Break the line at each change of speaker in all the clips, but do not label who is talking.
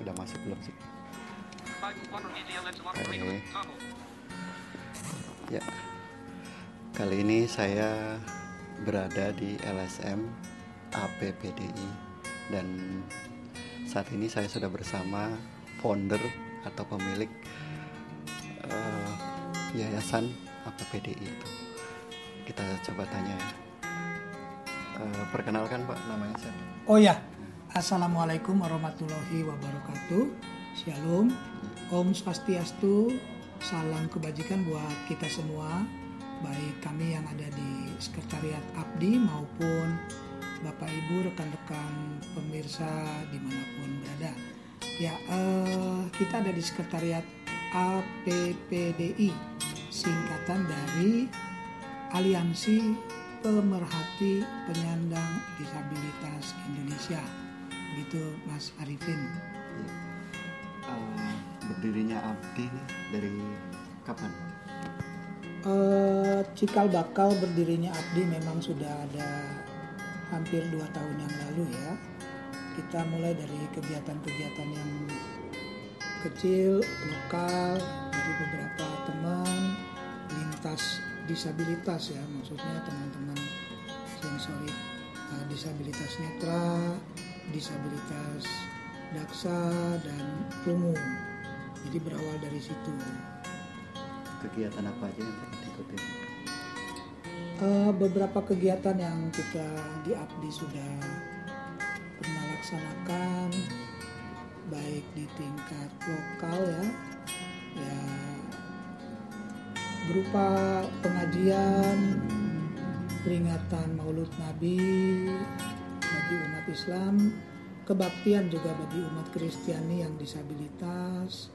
udah masuk belum sih? Oke. ya. Kali ini saya berada di LSM APPDI dan saat ini saya sudah bersama founder atau pemilik uh, yayasan APPDI itu. Kita coba tanya ya. Uh, perkenalkan pak namanya siapa?
Oh ya Assalamualaikum warahmatullahi wabarakatuh. Shalom. Om Swastiastu. Salam kebajikan buat kita semua. Baik kami yang ada di Sekretariat Abdi maupun Bapak Ibu rekan-rekan pemirsa di mana pun berada. Ya eh, kita ada di Sekretariat APPDI Singkatan dari Aliansi Pemerhati Penyandang Disabilitas Indonesia Gitu Mas Arifin
uh, berdirinya Abdi nih dari kapan?
Uh, cikal bakal berdirinya Abdi memang sudah ada hampir dua tahun yang lalu ya. Kita mulai dari kegiatan-kegiatan yang kecil, lokal, dari beberapa teman, lintas disabilitas ya, maksudnya teman-teman sensorik uh, disabilitas netra, disabilitas daksa dan rungu. Jadi berawal dari situ.
Kegiatan apa aja yang diikuti?
Uh, beberapa kegiatan yang kita di Abdi sudah pernah laksanakan, baik di tingkat lokal ya, ya berupa pengajian, peringatan Maulud Nabi bagi umat Islam, kebaktian juga bagi umat Kristiani yang disabilitas.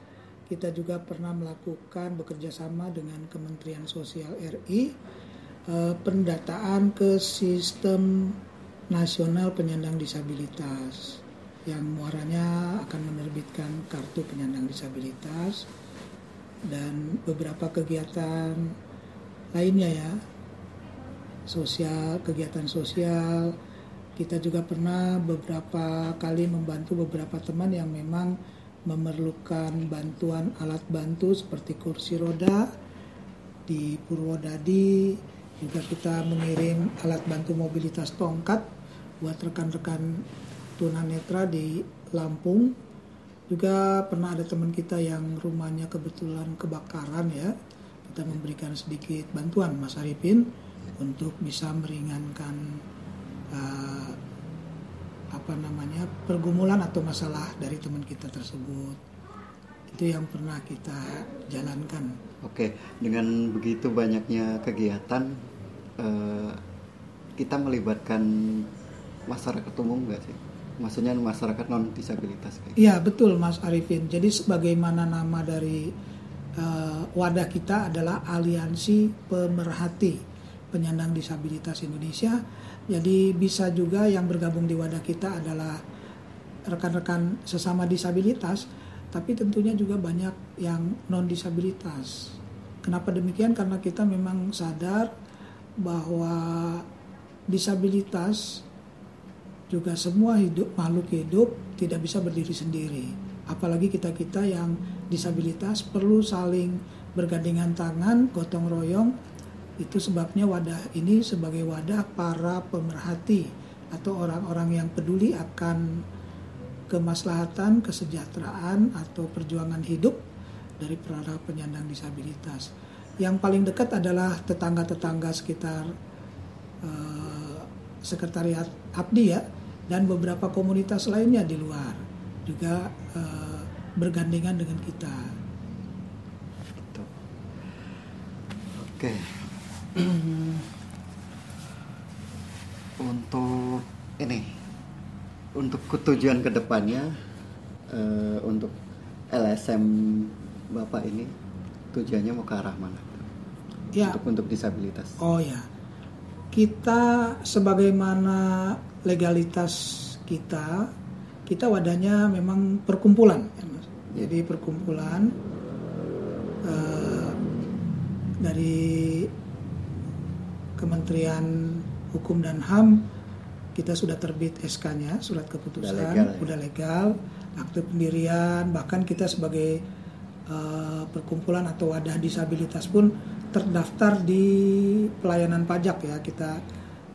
Kita juga pernah melakukan bekerja sama dengan Kementerian Sosial RI eh, pendataan ke sistem nasional penyandang disabilitas yang muaranya akan menerbitkan kartu penyandang disabilitas dan beberapa kegiatan lainnya ya sosial kegiatan sosial kita juga pernah beberapa kali membantu beberapa teman yang memang memerlukan bantuan alat bantu seperti kursi roda di Purwodadi juga kita mengirim alat bantu mobilitas tongkat buat rekan-rekan tunanetra di Lampung. Juga pernah ada teman kita yang rumahnya kebetulan kebakaran ya. Kita memberikan sedikit bantuan Mas Arifin untuk bisa meringankan uh, apa namanya pergumulan atau masalah dari teman kita tersebut itu yang pernah kita jalankan.
Oke, dengan begitu banyaknya kegiatan uh, kita melibatkan masyarakat umum nggak sih? Maksudnya masyarakat non disabilitas?
Iya betul Mas Arifin. Jadi sebagaimana nama dari uh, wadah kita adalah Aliansi Pemerhati Penyandang Disabilitas Indonesia. Jadi bisa juga yang bergabung di wadah kita adalah rekan-rekan sesama disabilitas, tapi tentunya juga banyak yang non disabilitas. Kenapa demikian? Karena kita memang sadar bahwa disabilitas juga semua hidup makhluk hidup tidak bisa berdiri sendiri. Apalagi kita-kita yang disabilitas perlu saling bergandengan tangan, gotong royong. Itu sebabnya wadah ini sebagai wadah para pemerhati atau orang-orang yang peduli akan kemaslahatan, kesejahteraan atau perjuangan hidup dari para penyandang disabilitas. Yang paling dekat adalah tetangga-tetangga sekitar uh, sekretariat Abdi ya dan beberapa komunitas lainnya di luar juga uh, bergandengan dengan kita.
Gitu. Oke. untuk ini, untuk tujuan ke depannya uh, untuk LSM bapak ini tujuannya mau ke arah mana?
Ya.
Untuk untuk disabilitas.
Oh ya, kita sebagaimana legalitas kita, kita wadahnya memang perkumpulan, ya, Mas. Jadi perkumpulan uh, dari Kementerian Hukum dan HAM kita sudah terbit SK-nya, surat keputusan,
Udah legal, ya?
udah legal, akte pendirian, bahkan kita sebagai uh, perkumpulan atau wadah disabilitas pun terdaftar di pelayanan pajak ya. Kita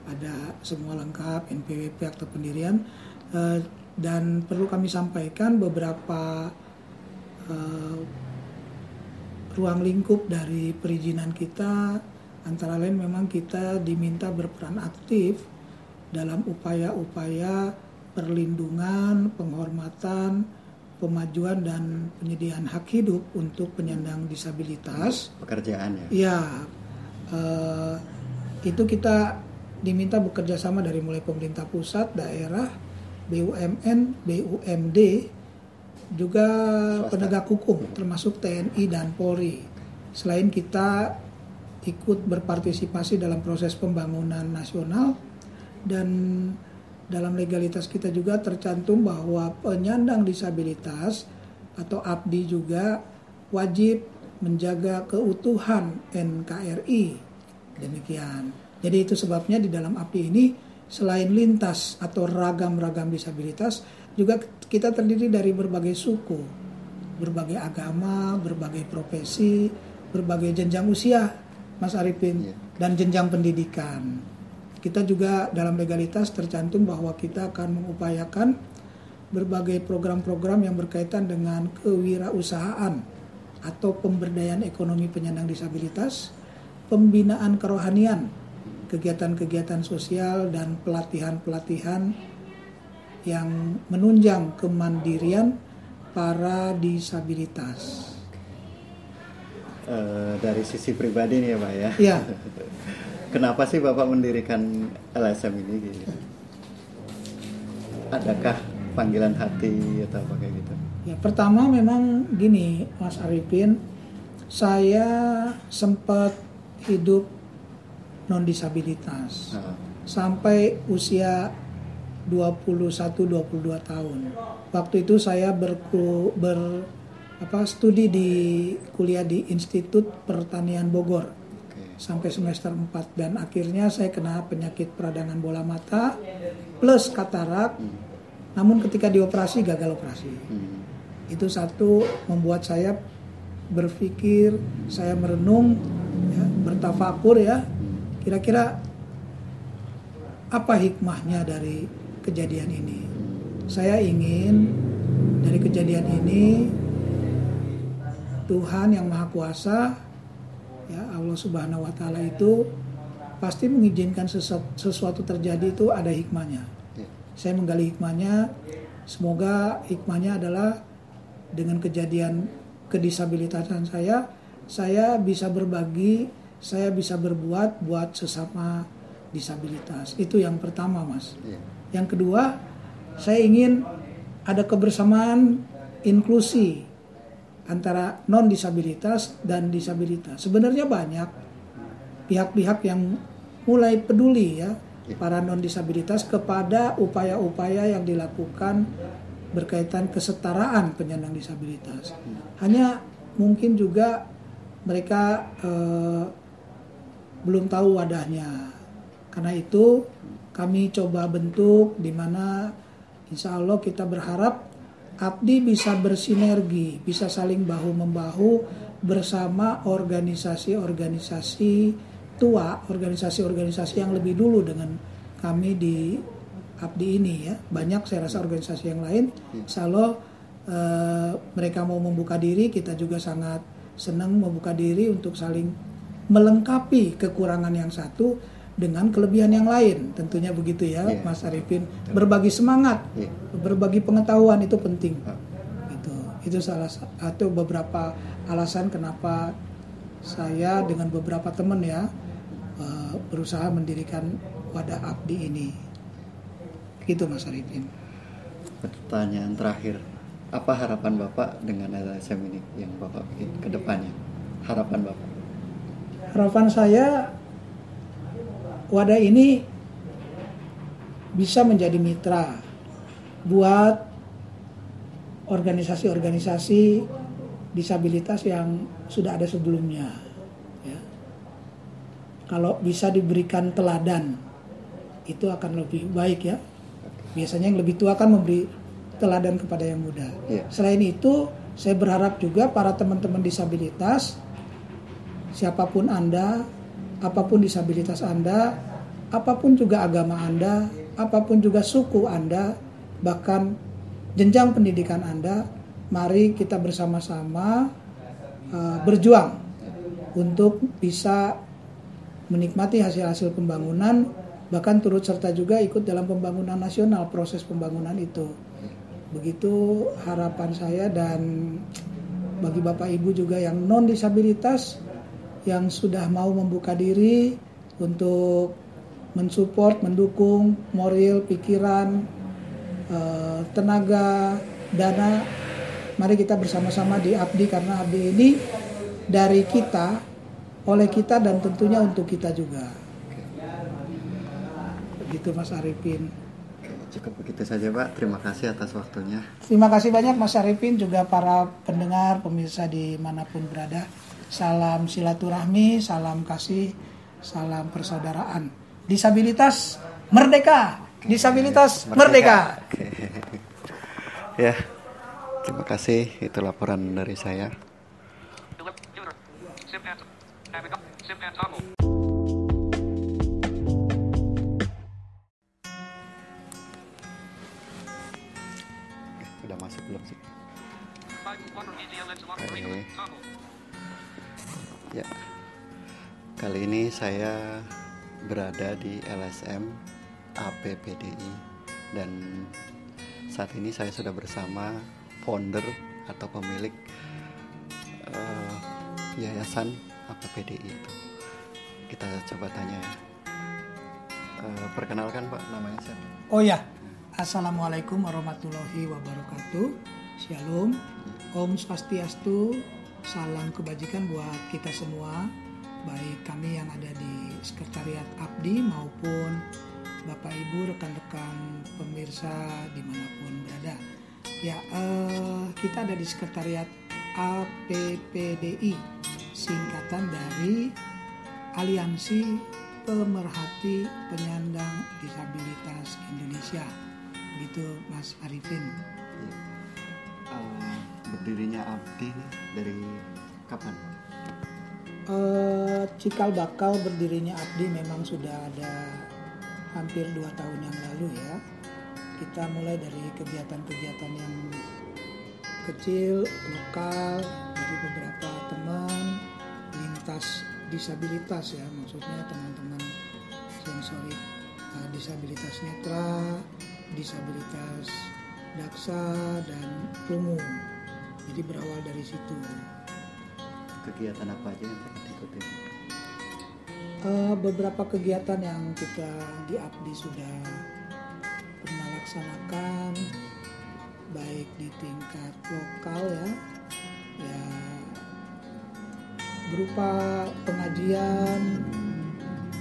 ada semua lengkap, NPWP, akte pendirian, uh, dan perlu kami sampaikan beberapa uh, ruang lingkup dari perizinan kita antara lain memang kita diminta berperan aktif dalam upaya-upaya perlindungan, penghormatan, pemajuan dan penyediaan hak hidup untuk penyandang disabilitas.
Pekerjaan ya?
Ya, eh, itu kita diminta bekerja sama dari mulai pemerintah pusat, daerah, BUMN, BUMD, juga
Swasta.
penegak hukum, termasuk TNI dan Polri. Selain kita ikut berpartisipasi dalam proses pembangunan nasional, dan dalam legalitas kita juga tercantum bahwa penyandang disabilitas atau ABDI juga wajib menjaga keutuhan NKRI demikian. Jadi itu sebabnya di dalam ABDI ini selain lintas atau ragam-ragam disabilitas juga kita terdiri dari berbagai suku berbagai agama berbagai profesi berbagai jenjang usia Mas Arifin
Iya.
dan jenjang pendidikan kita juga dalam legalitas tercantum bahwa kita akan mengupayakan berbagai program-program yang berkaitan dengan kewirausahaan atau pemberdayaan ekonomi penyandang disabilitas, pembinaan kerohanian, kegiatan-kegiatan sosial dan pelatihan-pelatihan yang menunjang kemandirian para disabilitas.
Eh, dari sisi pribadi nih ya Pak ya.
Ya,
Kenapa sih Bapak mendirikan LSM ini gitu? Adakah panggilan hati atau apa kayak gitu?
Ya, pertama memang gini, Mas Arifin, saya sempat hidup non disabilitas
Nah,
sampai usia 21-22 tahun. Waktu itu saya berku, ber apa studi di kuliah di Institut Pertanian Bogor
oke.
sampai semester 4 dan akhirnya saya kena penyakit peradangan bola mata plus katarak. Namun ketika dioperasi gagal operasi.
Hmm.
Itu satu membuat saya berpikir, saya merenung, ya, bertafakur ya. Kira-kira apa hikmahnya dari kejadian ini? Saya ingin dari kejadian ini Tuhan yang Maha Kuasa, ya Allah Subhanahu Wa Taala itu pasti mengizinkan sesuatu, sesuatu terjadi itu ada hikmahnya.
Ya.
saya menggali hikmahnya. Semoga hikmahnya adalah dengan kejadian kedisabilitasan saya saya bisa berbagi saya bisa berbuat buat sesama disabilitas. Itu yang pertama mas.
Ya.
yang kedua saya ingin ada kebersamaan inklusi antara non disabilitas dan disabilitas sebenarnya banyak pihak-pihak yang mulai peduli ya para non disabilitas kepada upaya-upaya yang dilakukan berkaitan kesetaraan penyandang disabilitas. Hanya mungkin juga mereka eh, belum tahu wadahnya. Karena itu kami coba bentuk di mana insya Allah kita berharap Abdi bisa bersinergi, bisa saling bahu membahu bersama organisasi-organisasi tua, organisasi-organisasi yang lebih dulu dengan kami di Abdi ini ya. Banyak saya rasa organisasi yang lain. Insya Allah eh, mereka mau membuka diri, kita juga sangat senang membuka diri untuk saling melengkapi kekurangan yang satu dengan kelebihan yang lain. Tentunya begitu ya,
Iya.
Mas Arifin. Berbagi semangat,
Iya.
berbagi pengetahuan itu penting.
Ah.
Gitu. Itu salah satu beberapa alasan kenapa saya dengan beberapa teman ya eh, berusaha mendirikan wadah abdi ini. Gitu Mas Arifin.
Pertanyaan terakhir, apa harapan Bapak dengan LSM ini yang Bapak bikin ke depannya? Harapan Bapak?
Harapan saya wadah ini bisa menjadi mitra buat organisasi-organisasi disabilitas yang sudah ada sebelumnya. Ya. Kalau bisa diberikan teladan itu akan lebih baik ya. Biasanya yang lebih tua kan memberi teladan kepada yang muda.
Iya.
Selain itu, saya berharap juga para teman-teman disabilitas, siapa pun Anda, apa pun disabilitas Anda, apa pun juga agama Anda, apa pun juga suku Anda, bahkan jenjang pendidikan Anda, mari kita bersama-sama uh, berjuang untuk bisa menikmati hasil-hasil pembangunan bahkan turut serta juga ikut dalam pembangunan nasional proses pembangunan itu. Begitu harapan saya dan bagi bapak ibu juga yang non disabilitas yang sudah mau membuka diri untuk mensupport mendukung moral pikiran eh, tenaga dana mari kita bersama-sama di abdi karena abdi ini dari kita oleh kita dan tentunya untuk kita juga begitu Mas Arifin.
Cukup begitu saja Pak. Terima kasih atas waktunya.
Terima kasih banyak Mas Arifin juga para pendengar pemirsa di mana pun berada. Salam silaturahmi, salam kasih, salam persaudaraan. Disabilitas merdeka. Disabilitas merdeka. merdeka.
ya, terima kasih. Itu laporan dari saya. Ya. Kali ini saya berada di LSM APPDI dan saat ini saya sudah bersama founder atau pemilik uh, yayasan APPDI itu. Kita coba tanya. Uh, perkenalkan Pak, namanya siapa?
Oh ya, Assalamualaikum warahmatullahi wabarakatuh. Shalom, Om Swastiastu, salam kebajikan buat kita semua, baik kami yang ada di Sekretariat Abdi maupun Bapak Ibu, rekan-rekan pemirsa di mana pun berada. Ya, eh, kita ada di Sekretariat APPDI, singkatan dari Aliansi Pemerhati Penyandang Disabilitas Indonesia. Begitu Mas Arifin.
Berdirinya Abdi dari kapan?
Uh, cikal bakal berdirinya Abdi memang sudah ada hampir dua tahun yang lalu ya. Kita mulai dari kegiatan-kegiatan yang kecil, lokal, dari beberapa teman, lintas disabilitas ya, maksudnya teman-teman sensorik uh, disabilitas netra, disabilitas daksa dan lumum jadi berawal dari situ.
Kegiatan apa aja yang diikuti
uh, beberapa kegiatan yang kita di Abdi sudah pernah laksanakan baik di tingkat lokal ya ya berupa pengajian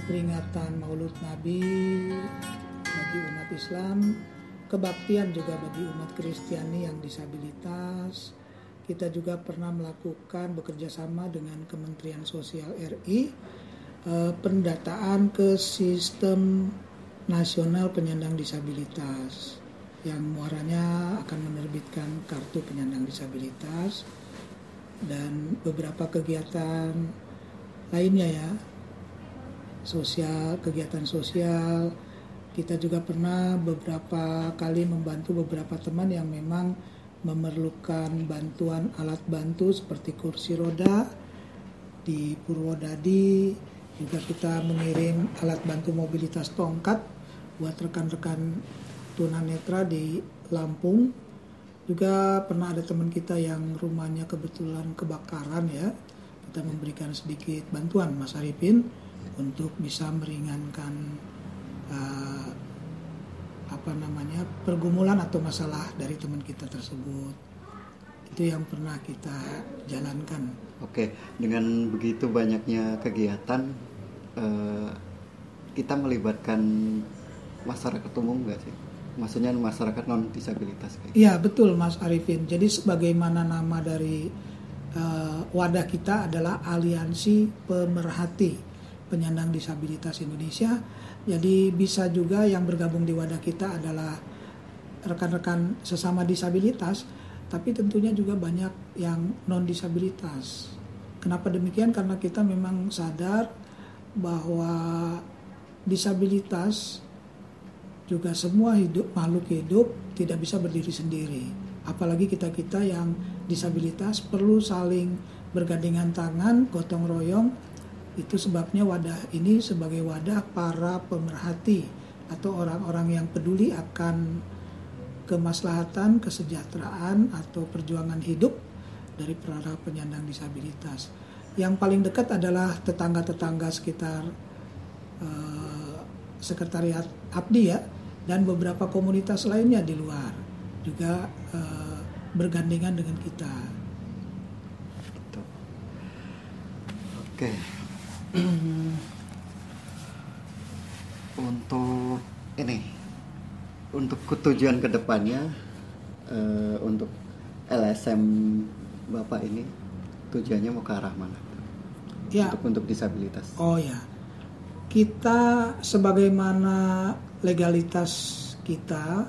peringatan Maulud Nabi bagi umat Islam kebaktian juga bagi umat Kristiani yang disabilitas kita juga pernah melakukan bekerja sama dengan Kementerian Sosial RI eh, pendataan ke sistem nasional penyandang disabilitas yang muaranya akan menerbitkan kartu penyandang disabilitas dan beberapa kegiatan lainnya ya. Sosial kegiatan sosial. Kita juga pernah beberapa kali membantu beberapa teman yang memang memerlukan bantuan alat bantu seperti kursi roda di Purwodadi. Juga kita mengirim alat bantu mobilitas tongkat buat rekan-rekan tunanetra di Lampung. Juga pernah ada teman kita yang rumahnya kebetulan kebakaran ya. Kita memberikan sedikit bantuan Mas Arifin untuk bisa meringankan uh, apa namanya pergumulan atau masalah dari teman kita tersebut itu yang pernah kita jalankan.
Oke, dengan begitu banyaknya kegiatan eh, kita melibatkan masyarakat umum nggak sih? Maksudnya masyarakat non disabilitas?
Iya betul Mas Arifin. Jadi sebagaimana nama dari uh, wadah kita adalah Aliansi Pemerhati Penyandang Disabilitas Indonesia Jadi bisa juga yang bergabung di wadah kita adalah rekan-rekan sesama disabilitas, tapi tentunya juga banyak yang non disabilitas. Kenapa demikian? Karena kita memang sadar bahwa disabilitas juga semua hidup makhluk hidup tidak bisa berdiri sendiri. Apalagi kita-kita yang disabilitas perlu saling bergandengan tangan, gotong royong. Itu sebabnya wadah ini sebagai wadah para pemerhati atau orang-orang yang peduli akan kemaslahatan, kesejahteraan atau perjuangan hidup dari para penyandang disabilitas. Yang paling dekat adalah tetangga-tetangga sekitar uh, sekretariat Abdi ya dan beberapa komunitas lainnya di luar juga uh, bergandengan dengan kita.
Oke. untuk ini, untuk tujuan ke depannya uh, untuk LSM bapak ini tujuannya mau ke arah mana?
Ya.
Untuk untuk disabilitas.
Oh ya, kita sebagaimana legalitas kita,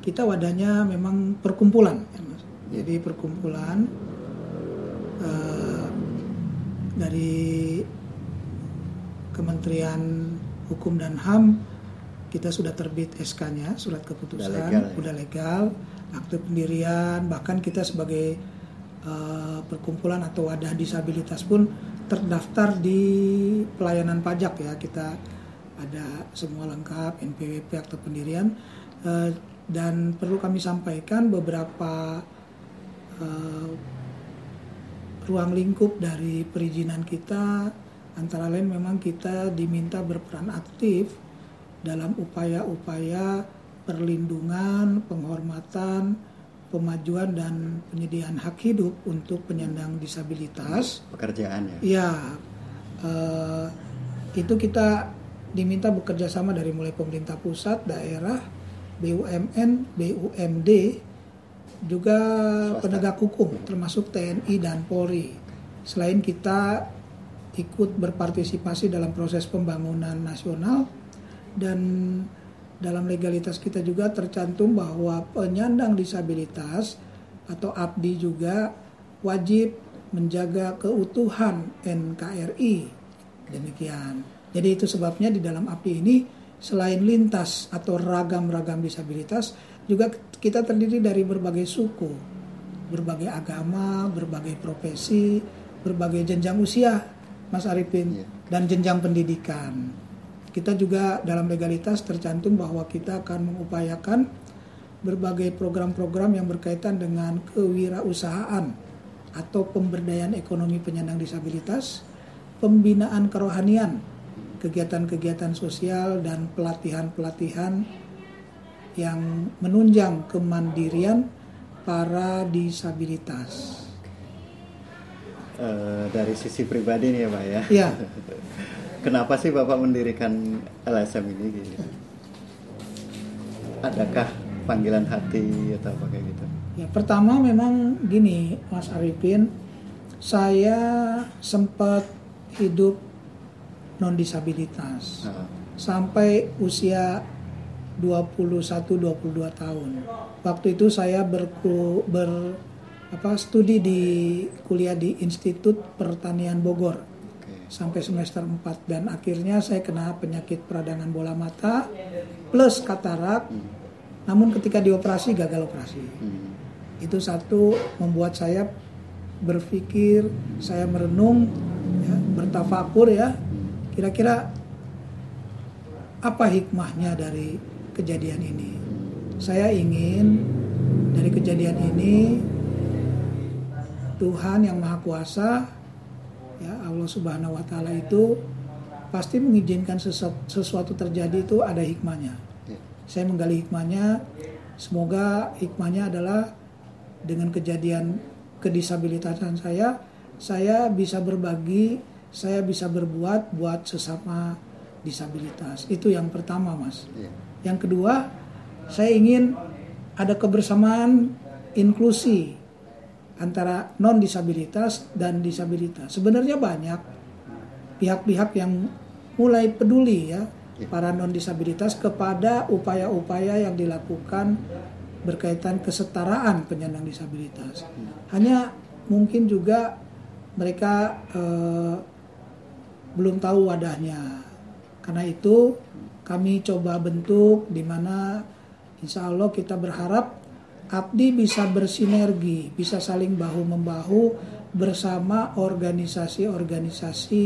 kita wadahnya memang perkumpulan, ya, mas. Jadi perkumpulan. Uh, dari Kementerian Hukum dan HAM kita sudah terbit SK-nya, surat keputusan, udah legal, ya? udah legal akte pendirian, bahkan kita sebagai uh, perkumpulan atau wadah disabilitas pun terdaftar di pelayanan pajak ya, kita ada semua lengkap NPWP akte pendirian. Uh, dan perlu kami sampaikan beberapa uh, ruang lingkup dari perizinan kita antara lain memang kita diminta berperan aktif dalam upaya-upaya perlindungan, penghormatan, pemajuan dan penyediaan hak hidup untuk penyandang disabilitas.
Pekerjaan ya?
Ya, uh, itu kita diminta bekerja sama dari mulai pemerintah pusat, daerah, BUMN, BUMD, juga Swasta. penegak hukum termasuk TNI dan Polri. Selain kita ikut berpartisipasi dalam proses pembangunan nasional dan dalam legalitas kita juga tercantum bahwa penyandang disabilitas atau ABDI juga wajib menjaga keutuhan NKRI. Demikian. Jadi itu sebabnya di dalam ABDI ini selain lintas atau ragam-ragam disabilitas juga kita terdiri dari berbagai suku, berbagai agama, berbagai profesi, berbagai jenjang usia, Mas Arifin, yeah. dan jenjang pendidikan. Kita juga dalam legalitas tercantum bahwa kita akan mengupayakan berbagai program-program yang berkaitan dengan kewirausahaan atau pemberdayaan ekonomi penyandang disabilitas, pembinaan kerohanian, kegiatan-kegiatan sosial dan pelatihan-pelatihan yang menunjang kemandirian para disabilitas.
Uh, dari sisi pribadi nih ya Pak ya.
Iya.
Kenapa sih Bapak mendirikan LSM ini gitu? Adakah panggilan hati atau apa kayak gitu?
Ya pertama memang gini Mas Arifin, saya sempat hidup non disabilitas uh. sampai usia 21-22 tahun. Waktu itu saya berku, ber apa studi di kuliah di Institut Pertanian Bogor sampai semester 4 dan akhirnya saya kena penyakit peradangan bola mata plus katarak. Hmm. Namun ketika dioperasi gagal operasi. Hmm. Itu satu membuat saya berpikir, saya merenung, ya, bertafakur ya. Hmm. Kira-kira apa hikmahnya dari kejadian ini. Saya ingin dari kejadian ini Tuhan yang Maha Kuasa ya Allah Subhanahu wa taala itu pasti mengizinkan sesuatu, terjadi itu ada hikmahnya. Ya. Saya menggali hikmahnya semoga hikmahnya adalah dengan kejadian kedisabilitasan saya saya bisa berbagi, saya bisa berbuat buat sesama disabilitas. Itu yang pertama, Mas. Ya. Yang kedua, saya ingin ada kebersamaan inklusi antara non disabilitas dan disabilitas. Sebenarnya banyak pihak-pihak yang mulai peduli ya para non disabilitas kepada upaya-upaya yang dilakukan berkaitan kesetaraan penyandang disabilitas. Hanya mungkin juga mereka eh, belum tahu wadahnya. Karena itu kami coba bentuk di mana insya Allah kita berharap Abdi bisa bersinergi, bisa saling bahu membahu bersama organisasi-organisasi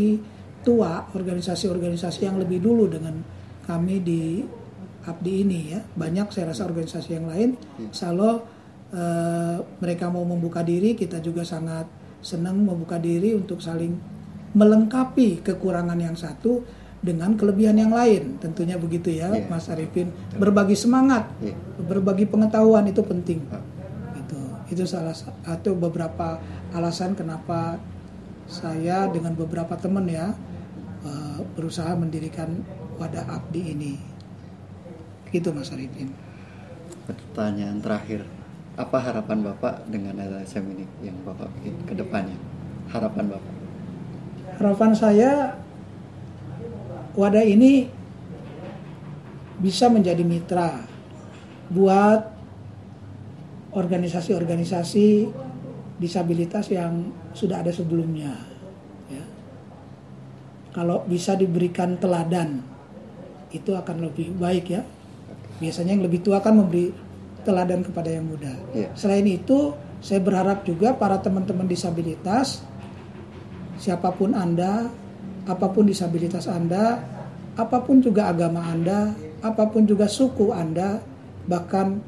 tua, organisasi-organisasi yang lebih dulu dengan kami di Abdi ini ya. Banyak saya rasa organisasi yang lain. Insya Allah eh, mereka mau membuka diri, kita juga sangat senang membuka diri untuk saling melengkapi kekurangan yang satu dengan kelebihan yang lain. Tentunya begitu ya yeah. Mas Arifin. Berbagi semangat yeah. berbagi pengetahuan itu penting. Uh. itu itu salah satu beberapa alasan kenapa saya dengan beberapa teman ya uh, berusaha mendirikan wadah abdi ini. Gitu Mas Arifin.
Pertanyaan terakhir. Apa harapan Bapak dengan LSM ini yang Bapak bikin ke depannya? Harapan Bapak.
Harapan saya wadah ini bisa menjadi mitra buat organisasi-organisasi disabilitas yang sudah ada sebelumnya. Ya. Kalau bisa diberikan teladan, itu akan lebih baik ya. Biasanya yang lebih tua kan memberi teladan kepada yang muda. Ya. Selain itu, saya berharap juga para teman-teman disabilitas, siapa pun Anda, apa pun disabilitas Anda, apa pun juga agama Anda, apa pun juga suku Anda, bahkan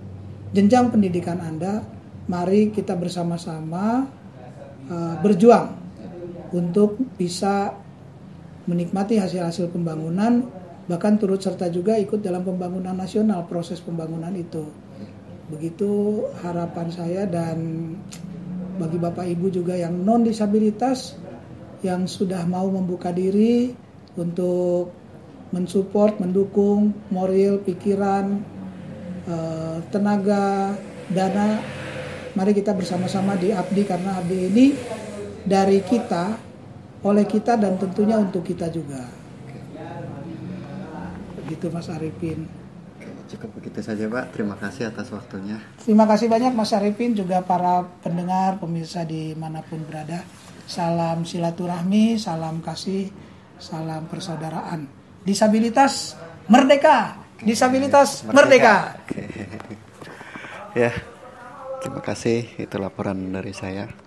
jenjang pendidikan Anda, mari kita bersama-sama uh, berjuang untuk bisa menikmati hasil-hasil pembangunan, bahkan turut serta juga ikut dalam pembangunan nasional, proses pembangunan itu. Begitu harapan saya dan bagi Bapak Ibu juga yang non disabilitas yang sudah mau membuka diri untuk mensupport, mendukung moral, pikiran, eh, tenaga, dana. Mari kita bersama-sama di Abdi karena Abdi ini dari kita, oleh kita dan tentunya untuk kita juga. Begitu Mas Arifin.
Cukup begitu saja Pak. Terima kasih atas waktunya.
Terima kasih banyak Mas Arifin juga para pendengar pemirsa di mana pun berada. Salam silaturahmi, salam kasih, salam persaudaraan. Disabilitas merdeka, disabilitas merdeka.
merdeka. ya, terima kasih. Itu laporan dari saya.